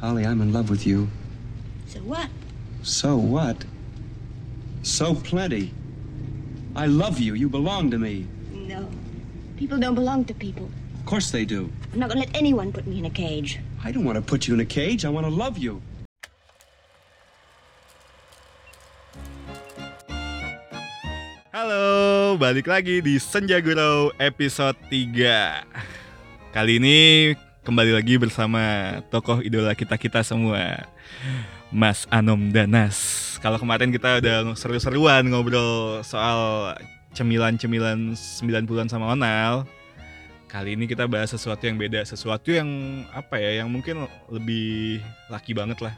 Holly, I'm in love with you. So what? So what? So plenty. I love you. You belong to me. No. People don't belong to people. Of course they do. I'm not gonna let anyone put me in a cage. I don't want to put you in a cage. I want to love you. Halo, balik lagi di Senja Gurau episode 3 Kali ini kembali lagi bersama tokoh idola kita-kita semua Mas Anom Danas. Kalau kemarin kita udah seru-seruan ngobrol soal cemilan-cemilan 90-an sama Onal Kali ini kita bahas sesuatu yang beda Sesuatu yang apa ya, yang mungkin lebih laki banget lah.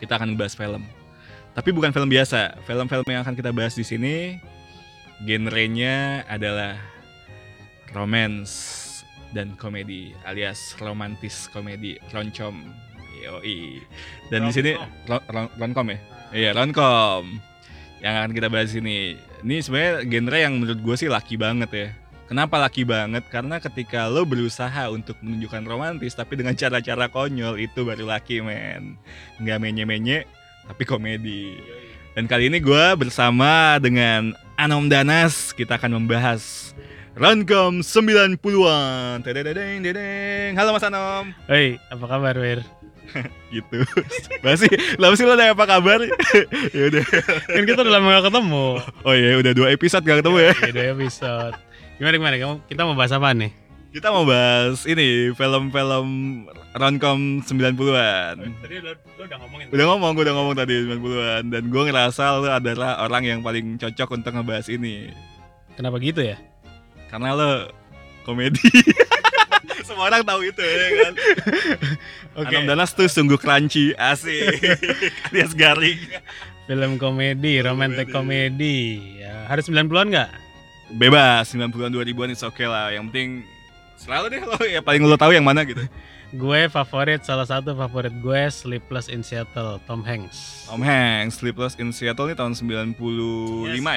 Kita akan bahas film. Tapi bukan film biasa. Film-film yang akan kita bahas di sini genrenya adalah romance dan komedi alias romantis komedi roncom. Yoi. Dan di sini ron, ron, roncom ya? Iya, roncom. Yang akan kita bahas ini. Ini sebenarnya genre yang menurut gue sih laki banget ya. Kenapa laki banget? Karena ketika lo berusaha untuk menunjukkan romantis tapi dengan cara-cara konyol itu baru laki men. Nggak menye-menye tapi komedi. Dan kali ini gue bersama dengan Anom Danas kita akan membahas Roncom 90-an. Tedededeng, dedeng. Halo Mas Anom. Hei, apa kabar, Wir? gitu. Masih, lah sih lo ada apa kabar? ya udah. Kan kita udah lama gak ketemu. Oh iya, udah dua episode gak ketemu ya. Iya, dua episode. Gimana gimana? Kamu kita mau bahas apa nih? Kita mau bahas ini film-film roncom 90-an. Tadi lo, lo udah ngomongin. Udah ngomong, gue udah ngomong tadi 90-an dan gue ngerasa lo adalah orang yang paling cocok untuk ngebahas ini. Kenapa gitu ya? Karena lo komedi. Semua orang tahu itu ya kan. Oke. Anom Danas tuh sungguh crunchy, asik. Alias garing. Film komedi, romantic komedi. Ya, harus 90-an nggak? Bebas 90-an 2000-an it's okay lah. Yang penting selalu deh lo ya paling lo tahu yang mana gitu. Gue favorit salah satu favorit gue Sleepless in Seattle, Tom Hanks. Tom Hanks, Sleepless in Seattle ini tahun 95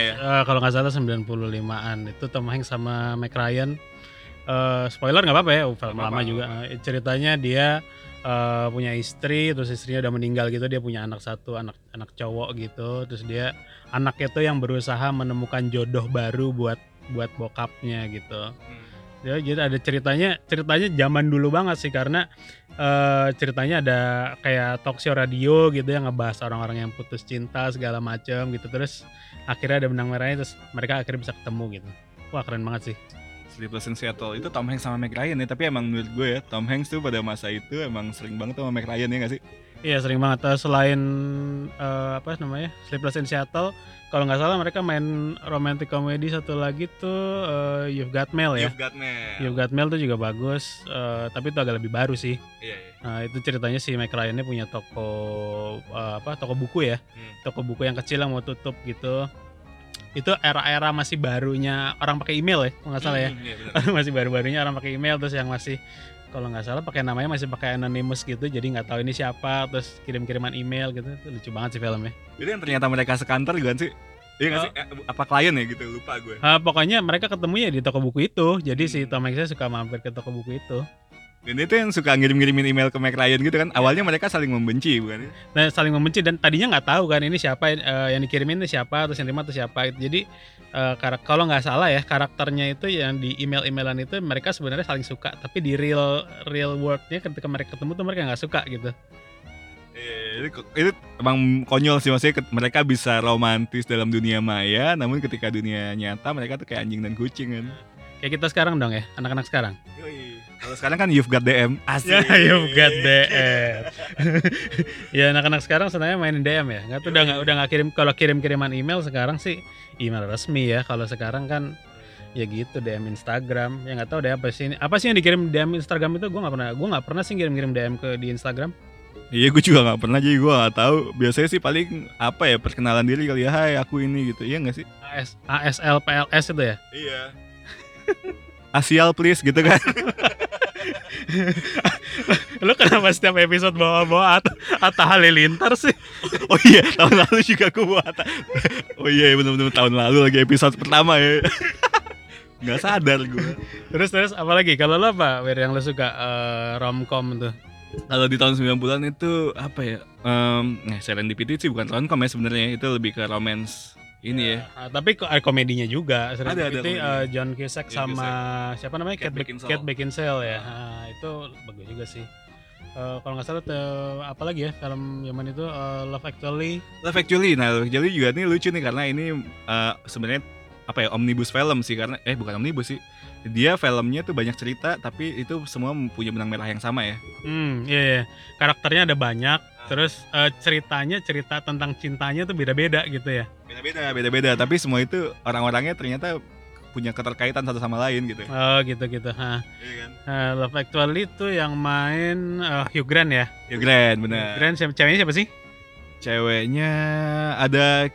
ya. Eh, kalau nggak salah 95-an. Itu Tom Hanks sama Mac Ryan. Eh, spoiler nggak apa-apa ya, film Nggak lama juga. Eh, ceritanya dia eh, punya istri, terus istrinya udah meninggal gitu, dia punya anak satu, anak anak cowok gitu. Terus dia anaknya tuh yang berusaha menemukan jodoh baru buat buat bokapnya gitu. Ya, jadi ada ceritanya, ceritanya zaman dulu banget sih karena eh, ceritanya ada kayak talk show radio gitu yang ngebahas orang-orang yang putus cinta segala macam gitu. Terus akhirnya ada benang merahnya terus mereka akhirnya bisa ketemu gitu. Wah keren banget sih. Sleepless in Seattle itu Tom Hanks sama Meg Ryan ya, tapi emang menurut gue ya Tom Hanks tuh pada masa itu emang sering banget sama Meg Ryan ya gak sih? Iya sering banget. Eh, Selain eh, apa namanya Sleepless in Seattle, kalau nggak salah mereka main romantic comedy satu lagi tuh eh, You've Got Mail ya. You've Got Mail. You've Got Mail tuh juga bagus, eh, tapi itu agak lebih baru sih. Iya, iya. Nah, itu ceritanya si Mike Ryan punya toko eh, apa toko buku ya, Hmm. toko buku yang kecil yang mau tutup gitu. Itu era-era masih barunya orang pakai email ya, kalau nggak salah ya. Hmm, iya, masih baru-barunya orang pakai email terus yang masih kalau nggak salah pakai namanya masih pakai anonymous gitu jadi nggak tahu ini siapa terus kirim-kiriman email gitu itu lucu banget sih filmnya Jadi yang ternyata mereka sekantor juga sih? Iya gak Oh. sih? Eh, Apa klien ya gitu? Lupa gue. Ah, pokoknya mereka ketemunya di toko buku itu jadi si Hmm. Tom Hanks suka mampir ke toko buku itu Dan itu yang suka ngirim-ngirimin email ke Meg Ryan gitu kan? Awalnya mereka saling membenci bukan? nah saling membenci dan tadinya nggak tahu kan ini siapa eh, yang dikirimin ini siapa terus yang terima itu siapa gitu. jadi karak- kalau nggak salah ya karakternya itu yang di email-emailan itu mereka sebenarnya saling suka tapi di real real worldnya ketika mereka ketemu tuh mereka nggak suka gitu Iya, itu, itu emang konyol sih maksudnya mereka bisa romantis dalam dunia maya, namun ketika dunia nyata mereka tuh kayak anjing dan kucing kan. kayak kita sekarang dong ya anak-anak sekarang Kalau sekarang kan you've got DM, asik. Ya, you've got DM. ya anak-anak sekarang sebenarnya main DM ya. Nggak tuh udah nggak udah nggak kirim kalau kirim-kiriman email sekarang sih email resmi ya. Kalau sekarang kan ya gitu DM Instagram. Ya nggak tahu deh apa sih ini. Apa sih yang dikirim DM Instagram itu? Gue nggak pernah. Gue nggak pernah sih kirim-kirim DM ke di Instagram. Iya, gue juga nggak pernah jadi gue nggak tahu. Biasanya sih paling apa ya perkenalan diri kali ya, hai aku ini gitu, iya nggak sih? AS, ASL PLS itu ya. Iya. Asial please gitu kan. Lu kenapa setiap episode bawa-bawa Atta, Atta Halilintar sih? Oh iya, tahun lalu juga gue buat. Oh iya, bener-bener tahun lalu lagi episode pertama ya. Nggak sadar gue. Terus terus apalagi kalau lo apa? Wir yang lo suka eh, romcom tuh? Kalau di tahun 90-an itu apa ya? Em, nah, Serendipity sih bukan rom-com ya sebenarnya, itu lebih ke romance ini ya. Ah, tapi ada komedinya juga. Ada, ada Itu komedinya. John Cusack John sama siapa namanya Kate Kate, Bec- Beckinsale. Kate Beckinsale ya. Ah, itu bagus juga sih. Eh, kalau nggak salah tuh, apa lagi ya film zaman itu eh, Love Actually. Love Actually, nah Love Actually juga nih lucu nih karena ini eh, sebenarnya apa ya omnibus film sih karena eh bukan omnibus sih dia filmnya tuh banyak cerita tapi itu semua punya benang merah yang sama ya Hmm, iya, iya. Karakternya ada banyak. Terus eh, ceritanya cerita tentang cintanya tuh beda-beda gitu ya. beda-beda beda-beda tapi semua itu orang-orangnya ternyata punya keterkaitan satu sama lain gitu Oh gitu-gitu. Hah. Iya kan Eh, Love Actually itu yang main eh, Hugh Grant ya. ya Grand Hugh bener Grant siapa ceweknya siapa sih? ceweknya ada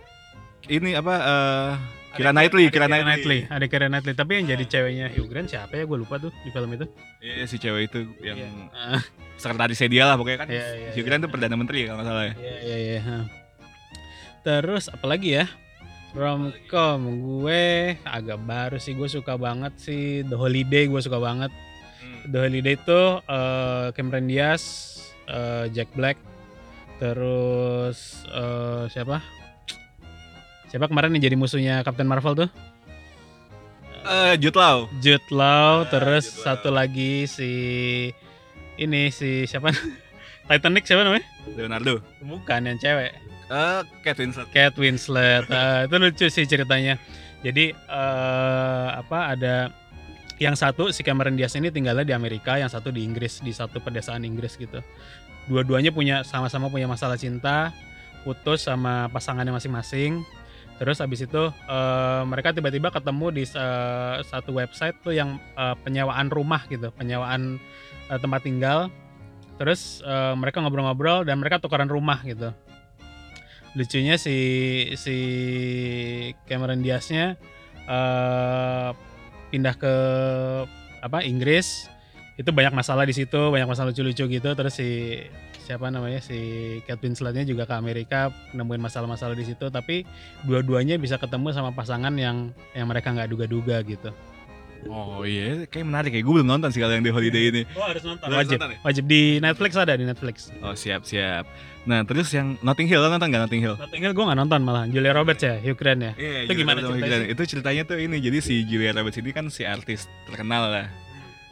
ini apa eh Kira Knightley, Kira Knightley. Ada Kira Knightley. Tapi yang jadi ceweknya Hugh Grant siapa ya? Gue lupa tuh di film itu. Iya si cewek itu yang Iya. Ah, sekretarisnya dia lah pokoknya kan Iya, iya, Hugh Grant tuh perdana menteri kalau nggak salah ya Iya iya iya. Terus apalagi ya? Romcom gue agak baru sih gue suka banget sih The Holiday gue suka banget. The Holiday itu eh, Cameron Diaz, eh, Jack Black, terus eh, siapa? Siapa kemarin yang jadi musuhnya Captain Marvel tuh? Eh Jude Law Jude Law, Ah, terus Jude Law. satu lagi si ini si siapa? Titanic siapa namanya? Leonardo Bukan yang cewek. eh Kate Winslet Kate Winslet. Eh, itu lucu sih ceritanya. Jadi eh, apa ada yang satu si Cameron Diaz ini tinggalnya di Amerika, yang satu di Inggris di satu pedesaan Inggris gitu. Dua-duanya punya sama-sama punya masalah cinta, putus sama pasangannya masing-masing. Terus abis itu eh, mereka tiba-tiba ketemu di eh, satu website tuh yang eh, penyewaan rumah gitu, penyewaan eh, tempat tinggal. Terus eh, mereka ngobrol-ngobrol dan mereka tukaran rumah gitu lucunya si si Cameron Diaznya eh pindah ke apa Inggris itu banyak masalah di situ banyak masalah lucu-lucu gitu terus si siapa namanya si Kate Winsletnya juga ke Amerika nemuin masalah-masalah di situ tapi dua-duanya bisa ketemu sama pasangan yang yang mereka nggak duga-duga gitu Oh iya, kayak menarik ya. Gue belum nonton sih kalau yang di Holiday ini. oh harus nonton Harus wajib nonton ya? wajib di Netflix ada di Netflix Oh siap siap. Nah terus yang Notting Hill, lo nonton nggak Notting Hill? Notting Hill gue nggak nonton malah Julia Roberts ya Hugh Grant ya Iya, Itu Julia gimana ceritanya. Itu ceritanya tuh ini, jadi si Julia Roberts ini kan si artis terkenal lah.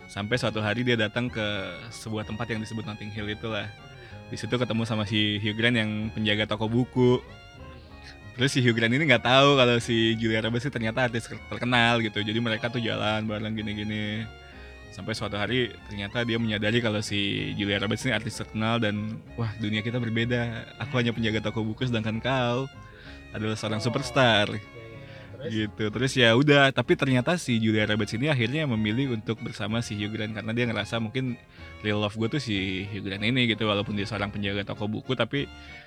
Sampai suatu hari dia datang ke sebuah tempat yang disebut Notting Hill itulah. Di situ ketemu sama si Hugh Grant yang penjaga toko buku. Terus si Hugh Grant ini nggak tahu kalau si Julia Roberts ternyata artis terkenal gitu. Jadi mereka tuh jalan bareng gini-gini. Sampai suatu hari ternyata dia menyadari kalau si Julia Roberts ini artis terkenal dan wah dunia kita berbeda. Aku hanya penjaga toko buku sedangkan kau adalah seorang superstar Terus? gitu terus ya udah tapi ternyata si Julia Roberts ini akhirnya memilih untuk bersama si Hugh Grant karena dia ngerasa mungkin real love gue tuh si Hugh Grant ini gitu walaupun dia seorang penjaga toko buku tapi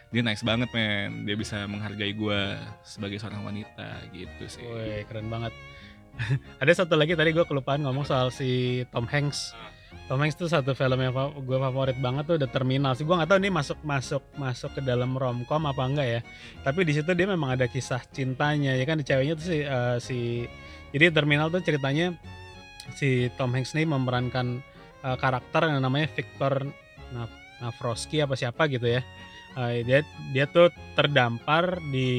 dia nice banget men dia bisa menghargai gue sebagai seorang wanita gitu sih Woi, keren banget. Ada satu lagi tadi gue kelupaan ngomong soal si Tom Hanks. Tom Hanks tuh satu film yang gue favorit banget tuh The Terminal sih. Gue nggak tahu ini masuk masuk masuk ke dalam romcom apa enggak ya. Tapi di situ dia memang ada kisah cintanya ya kan ceweknya tuh si eh, si jadi Terminal tuh ceritanya si Tom Hanks nih memerankan eh, karakter yang namanya Victor Nav Navroski apa siapa gitu ya. Eh, dia dia tuh terdampar di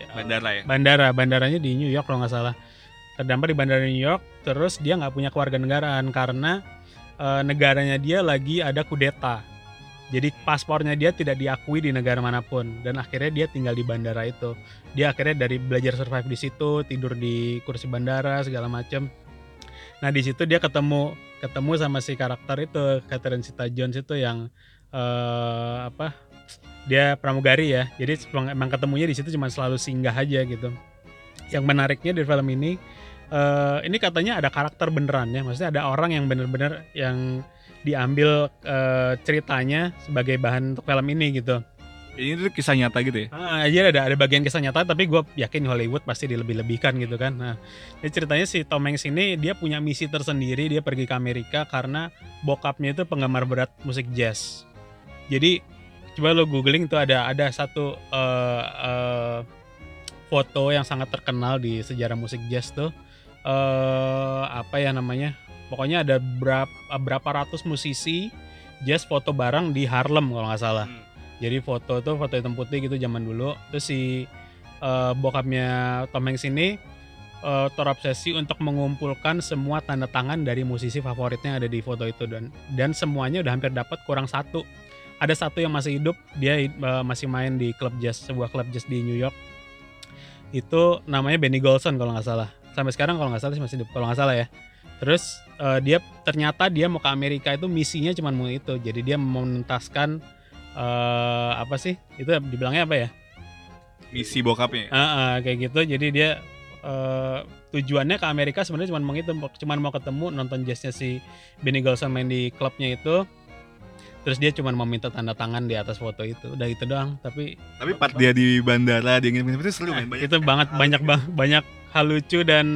eh, bandara ya bandara bandaranya di New York kalau nggak salah terdampar di bandara New York terus dia nggak punya keluarga negaraan karena eh, negaranya dia lagi ada kudeta. Jadi paspornya dia tidak diakui di negara mana pun. Dan akhirnya dia tinggal di bandara itu. Dia akhirnya dari belajar survive di situ tidur di kursi bandara segala macem. Nah di situ dia ketemu ketemu sama si karakter itu Catherine Zeta Jones itu yang eh, apa dia pramugari ya. Jadi emang- ketemunya di situ cuma selalu singgah aja gitu. Yang menariknya dari film ini eh, ini katanya ada karakter beneran ya maksudnya ada orang yang bener-bener yang diambil eh, ceritanya sebagai bahan untuk film ini gitu ini tuh kisah nyata gitu ya Ah, jadi ada ada bagian kisah nyata tapi gue yakin Hollywood pasti dilebih-lebihkan gitu kan. Nah, ini ceritanya si Tom Hanks ini dia punya misi tersendiri dia pergi ke Amerika karena bokapnya itu penggemar berat musik jazz. Jadi coba lo googling tuh ada ada satu eh, eh, foto yang sangat terkenal di sejarah musik jazz tuh eh apa ya namanya? Pokoknya ada berapa berapa ratus musisi Jazz foto bareng di Harlem kalau nggak salah. Hmm. Jadi foto tuh foto hitam putih gitu zaman dulu. Terus si eh, bokapnya Tom Hanks ini eh, terobsesi untuk mengumpulkan semua tanda tangan dari musisi favoritnya yang ada di foto itu dan dan semuanya udah hampir dapat kurang satu. Ada satu yang masih hidup, dia eh, masih main di klub jazz, sebuah klub jazz di New York. Itu namanya Benny Golson kalau nggak salah. Sampai sekarang kalau nggak salah sih masih hidup kalau nggak salah ya. Terus eh, dia ternyata dia mau ke Amerika itu misinya cuma mau itu. Jadi dia mau menuntaskan eh apa sih? Itu dibilangnya apa ya? Misi bokapnya. Ah, ah, kayak gitu. Jadi dia eh, tujuannya ke Amerika sebenarnya cuma mau itu, cuma mau ketemu nonton jazznya si Benny Golson main di klubnya itu. Terus dia cuma mau minta tanda tangan di atas foto itu. Udah itu doang. Tapi Tapi part dia di bandara dia ngirim itu seru men. itu banget hal banyak gitu. bang banyak hal lucu dan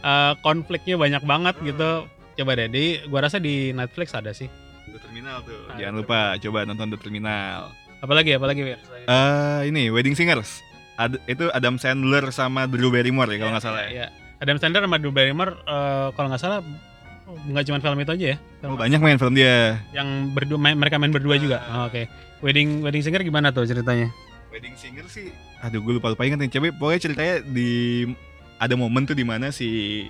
eh, konfliknya banyak banget Hmm. gitu. Coba deh di gua rasa di Netflix ada sih. The Terminal tuh. Ah, Jangan lupa coba nonton The Terminal. Apalagi apalagi Wir? Eh ini Wedding Singers. Ad- itu Adam Sandler sama Drew Barrymore ya kalau nggak salah ya. Iya. Adam Sandler sama Drew Barrymore eh, kalau nggak salah nggak cuma film itu aja ya. Film Oh, banyak main film dia. yang berdua main- mereka main berdua juga. Oh, Oke. Wedding Wedding Singer gimana tuh ceritanya? Wedding Singer sih, aduh gue lupa lupa inget nih. Coba pokoknya ceritanya di ada momen tuh di mana si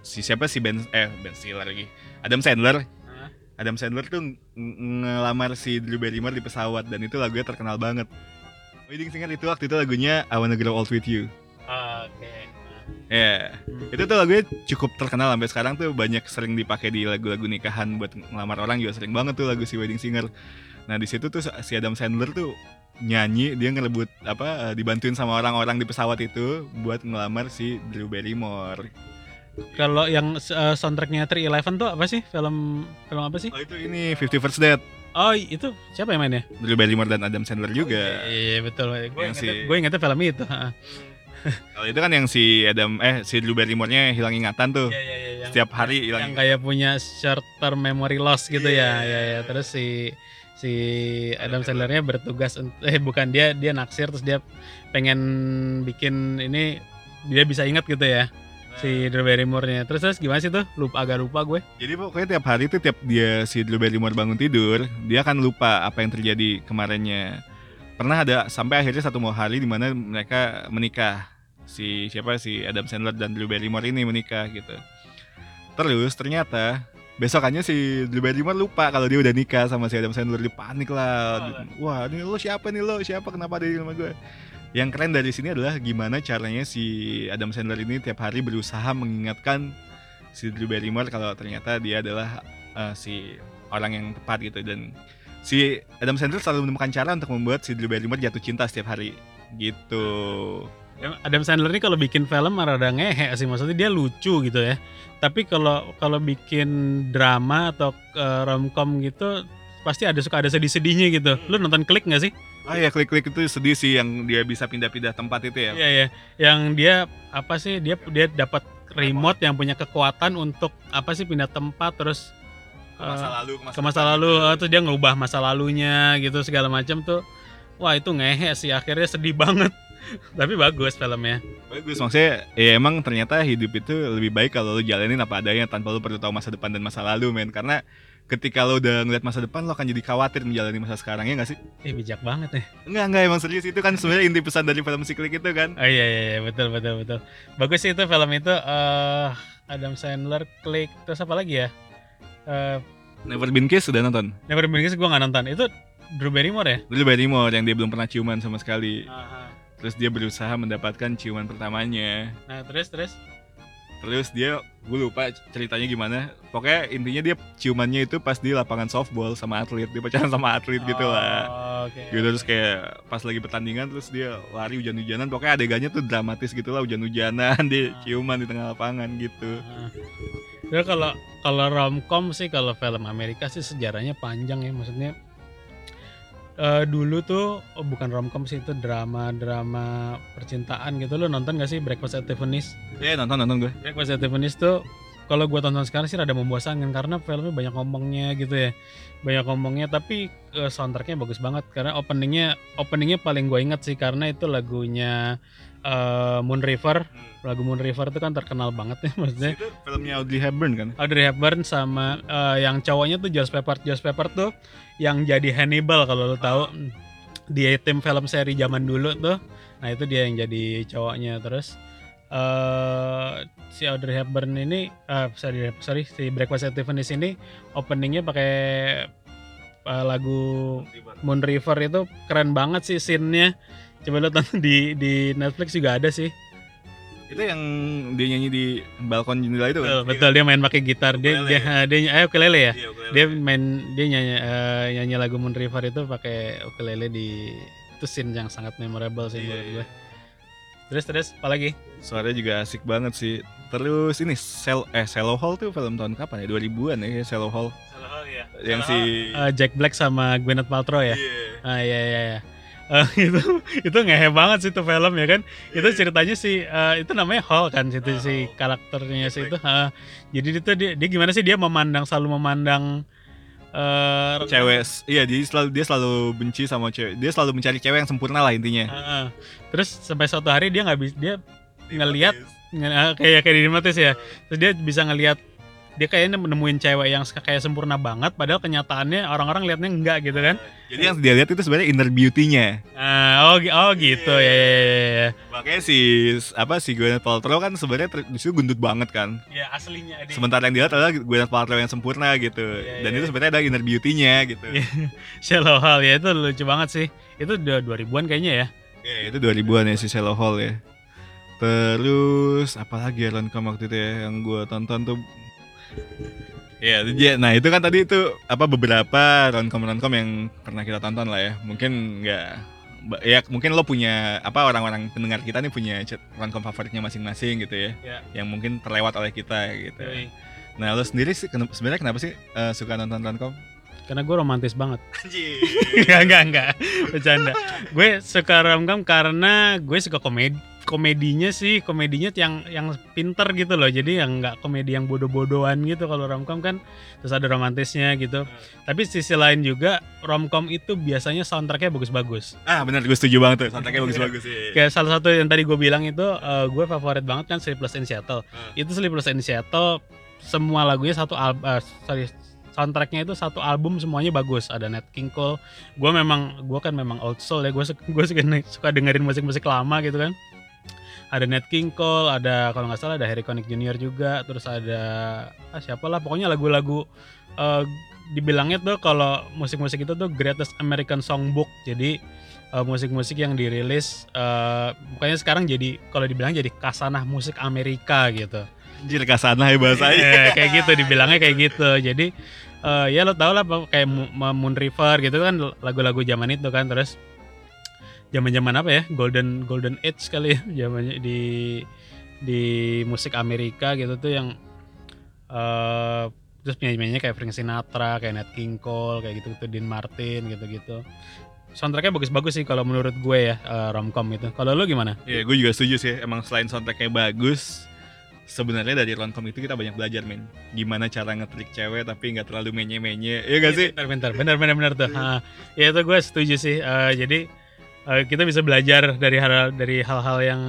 si siapa si Ben eh Ben Stiller lagi. Adam Sandler. Hah? Adam Sandler tuh ng- ngelamar si Drew Barrymore di pesawat dan itu lagunya terkenal banget. Wedding Singer itu waktu itu lagunya I Wanna Grow Old With You. Oke. Ya, itu tuh lagunya cukup terkenal sampai sekarang tuh banyak sering dipakai di lagu-lagu nikahan buat ngelamar orang juga sering banget tuh lagu si Wedding Singer. Nah di situ tuh si Adam Sandler tuh nyanyi dia ngerebut apa eh, dibantuin sama orang-orang di pesawat itu buat ngelamar si Drew Barrymore. Kalau yang eh, soundtracknya 311 tuh apa sih? Film film apa sih? Oh itu ini Fifty First Date Oh itu siapa yang mainnya? Drew Barrymore dan Adam Sandler juga. Iya betul. Gue Yang ingetnya, si- ingetnya film itu. Kalau itu kan yang si Adam eh si Drew Barrymore-nya hilang ingatan tuh. Iya iya iya. yang- Setiap hari hilang yang kayak punya short term memory loss gitu Iya. ya. Ya ya. Terus si si Adam Sandlernya bertugas eh bukan dia dia naksir terus dia pengen bikin ini dia bisa ingat gitu ya si Drew Barrymore-nya. Terus terus gimana sih tuh? Lupa agak lupa gue. Jadi pokoknya tiap hari tuh tiap dia si Drew Barrymore bangun tidur, dia akan lupa apa yang terjadi kemarinnya. Pernah ada sampai akhirnya satu mau hari di mana mereka menikah. Si siapa si Adam Sandler dan Drew Barrymore ini menikah gitu. Terus ternyata besokannya si Drew Barrymore lupa kalau dia udah nikah sama si Adam Sandler dia panik lah. Wah, ini lo siapa nih lo? Siapa kenapa ada di rumah gue? Yang keren dari sini adalah gimana caranya si Adam Sandler ini tiap hari berusaha mengingatkan si Drew Barrymore kalau ternyata dia adalah eh, si orang yang tepat gitu dan si Adam Sandler selalu menemukan cara untuk membuat si Drew Barrymore jatuh cinta setiap hari gitu. Adam Sandler ini kalau bikin film rada ngehe sih maksudnya dia lucu gitu ya. Tapi kalau kalau bikin drama atau eh, romcom gitu pasti ada suka ada sedih-sedihnya gitu. Lu nonton Klik nggak sih? Ah ya klik-klik itu sedih sih yang dia bisa pindah-pindah tempat itu ya. Iya iya. Yang dia apa sih dia dia dapat remote yang punya kekuatan untuk apa sih pindah tempat terus Ke masa eh, lalu, ke masa, ke masa lalu gitu. eh, terus dia ngubah masa lalunya gitu segala macam tuh. Wah itu ngehe sih akhirnya sedih banget. Tapi bagus filmnya. Bagus maksudnya ya emang ternyata hidup itu lebih baik kalau lu jalanin apa adanya tanpa lu perlu tahu masa depan dan masa lalu men karena ketika lo udah ngeliat masa depan lo akan jadi khawatir menjalani masa sekarang ya gak sih? Eh bijak banget ya. Enggak enggak emang serius itu kan sebenarnya inti pesan dari film Siklik itu kan. Oh iya iya iya betul betul betul. Bagus sih itu film itu eh Adam Sandler, Click, terus apa lagi ya? Eh Never Been Kissed sudah nonton? Never Been Kissed gue gak nonton. Itu Drew Barrymore ya? Dulu Barrymore yang dia belum pernah ciuman sama sekali. Terus dia berusaha mendapatkan ciuman pertamanya. Nah terus terus. Terus dia, gue lupa ceritanya gimana. Pokoknya intinya dia ciumannya itu pas di lapangan softball sama atlet. Dia pacaran sama atlet gitu lah. Oh, Oke. Gitu terus kayak pas lagi pertandingan terus dia lari hujan-hujanan. Pokoknya adegannya tuh dramatis gitu lah hujan-hujanan. Dia ciuman di tengah lapangan gitu. Terus kalau kalau romcom sih kalau film Amerika sih sejarahnya panjang ya maksudnya. Eh dulu tuh oh bukan romcom sih itu drama-drama percintaan gitu lo nonton gak sih Breakfast at Tiffany's? Ya nonton nonton gue. Breakfast at Tiffany's tuh kalau gua tonton sekarang sih rada membosankan karena filmnya banyak ngomongnya gitu ya banyak ngomongnya tapi eh, soundtracknya bagus banget karena openingnya openingnya paling gue ingat sih karena itu lagunya eh, Moon River. Hmm. Lagu Moon River itu kan terkenal banget ya maksudnya. Itu filmnya Audrey Hepburn kan? Audrey Hepburn sama eh, yang cowoknya tuh Josh Pepper. Josh Pepper tuh yang jadi Hannibal kalau lo tahu di tim film seri zaman dulu tuh. Nah itu dia yang jadi cowoknya terus eh si Audrey Hepburn ini eh sorry sorry si Breakfast at Tiffany's ini openingnya pakai eh, lagu Moon River itu keren banget sih scene-nya. Coba lo tonton di di Netflix juga ada sih. Itu yang dia nyanyi di balkon jendela itu Betul, kan? betul dia main pakai gitar. Dia Ukulele dia ya? dia, eh ukulele ya. Iya, ukulele. dia main dia nyanyi eh, nyanyi lagu Moon River itu pakai ukulele di itu scene yang sangat memorable sih Iya, menurut iya. gue. Terus terus apalagi? Suaranya juga asik banget sih. Terus ini Sel eh Shallow Hall tuh film tahun kapan ya? 2000-an ya Shallow Hall. Yang si Eh, Jack Black sama Gwyneth Paltrow ya. Iya. Ah iya iya iya. Eh, itu itu ngehe banget sih itu film ya kan. Itu ceritanya si eh, itu namanya Hall kan situ Ah, si karakternya si Jack itu. Ah, jadi itu dia, dia gimana sih dia memandang selalu memandang eh cewek iya dia selalu dia selalu benci sama cewek dia selalu mencari cewek yang sempurna lah intinya Ah, ah. Terus sampai suatu hari dia nggak bisa dia ngelihat nge- kayak kayak di Dimatis ya. Terus dia bisa ngelihat dia kayaknya nemuin cewek yang kayak sempurna banget padahal kenyataannya orang-orang liatnya enggak gitu kan. jadi yang dia lihat itu sebenarnya inner beauty-nya Ah, oh oh gitu ya ya ya. ya. makanya si apa si Gwyneth Paltrow kan sebenarnya ter- di situ gendut banget kan Ya aslinya dia. sementara yang dilihat adalah Gwyneth Paltrow yang sempurna gitu Iya, dan iya. itu sebenarnya ada inner beauty-nya gitu. Shallow Hall ya itu lucu banget sih. Itu udah 2000-an kayaknya ya. Ya, itu 2000-an ya si Shallow Hall ya. Terus apalagi ya Roncom waktu itu ya yang gue tonton tuh Ya, itu dia. nah itu kan tadi itu apa beberapa roncom-roncom yang pernah kita tonton lah ya. Mungkin nggak ya mungkin lo punya apa orang-orang pendengar kita nih punya roncom favoritnya masing-masing gitu ya. Ya. Yang mungkin terlewat oleh kita gitu. Yoi. Nah, lo sendiri sih sebenarnya kenapa sih eh, suka nonton roncom? Karena gue romantis banget. Enggak, enggak, enggak. Bercanda. gue suka romcom karena gue suka komedi. Komedinya sih, komedinya yang yang pinter gitu loh. Jadi yang nggak komedi yang bodoh-bodohan gitu kalau romcom kan. Terus ada romantisnya gitu. Tapi sisi lain juga romcom itu biasanya soundtracknya bagus-bagus. Ah, benar gue setuju banget tuh. Soundtracknya bagus-bagus sih. Kayak salah satu yang tadi gue bilang itu eh, gue favorit banget kan Sleepless in Seattle. Hmm. Itu Sleepless in Seattle semua lagunya satu album sorry soundtracknya itu satu album semuanya bagus. Ada Nat King Cole. Gue memang gue kan memang old soul ya. Gue suka, gue suka, suka dengerin musik-musik lama gitu kan. Ada Nat King Cole, ada kalau nggak salah ada Harry Connick Jr. juga, terus ada ah, siapa lah pokoknya lagu-lagu eh, dibilangnya tuh kalau musik-musik itu tuh greatest American Songbook. Jadi eh, musik-musik yang dirilis eh pokoknya sekarang jadi kalau dibilang jadi kasanah musik Amerika gitu. Anjir kasana ya bahasanya. Iya, kayak gitu dibilangnya kayak gitu. Jadi eh, ya lo tau lah kayak Mo- Mo- Moon River gitu kan lagu-lagu zaman itu kan terus zaman-zaman apa ya Golden Golden Age kali ya zamannya di di musik Amerika gitu tuh yang eh terus penyanyi-penyanyinya kayak Frank Sinatra, kayak Nat King Cole, kayak gitu gitu Dean Martin gitu-gitu. Soundtracknya bagus-bagus sih kalau menurut gue ya eh, romcom itu. Kalau lu gimana? Iya, gue juga setuju sih. Emang selain soundtracknya bagus, sebenarnya dari roncom itu kita banyak belajar, men. Gimana cara ngetrik cewek tapi nggak terlalu menye-menye. Iya gak sih? Benar, benar, benar, benar, benar tuh. Ha, ya itu gue setuju sih. Eh, jadi eh, kita bisa belajar dari hal dari hal-hal yang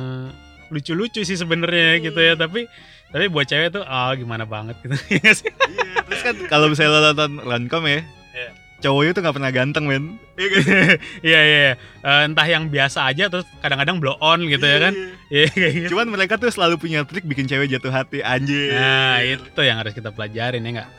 lucu-lucu sih sebenarnya gitu ya. Tapi tapi buat cewek tuh ah gimana banget gitu. Iya nggak sih? Iya, terus kan kalau misalnya lo nonton roncom ya, Iya. cowoknya tuh nggak pernah ganteng, men. Iya sih? Iya iya. Eh, entah yang biasa aja terus kadang-kadang blow on gitu ya kan. Iya kayak gitu. Cuman mereka tuh selalu punya trik bikin cewek jatuh hati, anjir. Nah itu yang harus kita pelajarin ya nggak?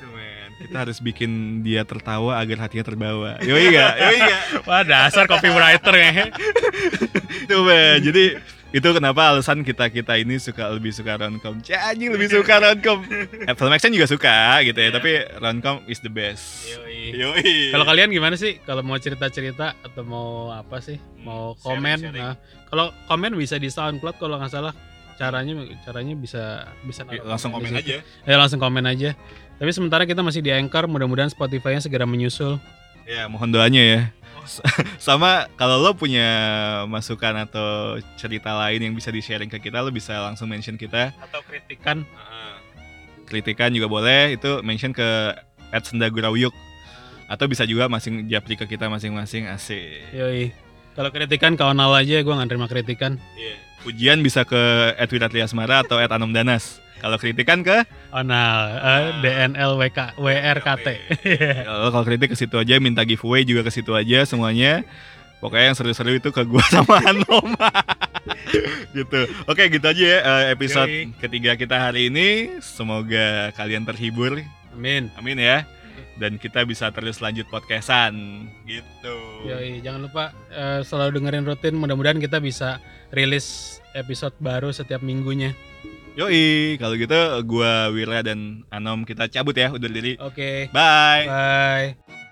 Kita harus bikin dia tertawa agar hatinya terbawa. Yoi gak? Yoi gak? Wah dasar copywriter ya. Itu men. Jadi itu kenapa alasan kita kita ini suka lebih suka roncom. Anjing lebih suka roncom. Film action juga suka gitu ya, Iya. tapi roncom is the best. Yoi. Yoi. Kalau kalian gimana sih? Kalau mau cerita-cerita atau mau apa sih? Mau Hmm, komen? sharing-sharing. Nah, kalau komen bisa di SoundCloud kalau nggak salah. Caranya caranya bisa bisa naruh langsung komen aja. Ya langsung komen aja. Tapi sementara kita masih di Anchor, mudah-mudahan Spotify-nya segera menyusul. Ya, mohon doanya ya. Sama kalau lo punya masukan atau cerita lain yang bisa di-sharing ke kita, lo bisa langsung mention kita. Atau kritikan. Kritikan juga boleh, itu mention ke @sendagurawyuk. Atau bisa juga masing japri ke kita masing-masing asik. Yoi. Kalau kritikan kawan aja, gue nggak terima kritikan. Iya. Pujian bisa ke @wiratliasmara atau @anomdanas. Kalau kritikan ke Onal, eh, DNLWK, WRKT. Kalau kalau kritik ke situ aja, minta giveaway juga ke situ aja semuanya. Pokoknya yang seru-seru itu ke gua sama Anom. gitu. Oke, gitu aja ya eh, episode Yoi. ketiga kita hari ini. Semoga kalian terhibur. Amin. Amin ya. Dan kita bisa terus lanjut podcastan gitu. Yoi, jangan lupa eh, selalu dengerin rutin. Mudah-mudahan kita bisa rilis episode baru setiap minggunya. Yoi, kalau gitu gua Wira dan Anom kita cabut ya undur diri. Oke. Bye. Bye.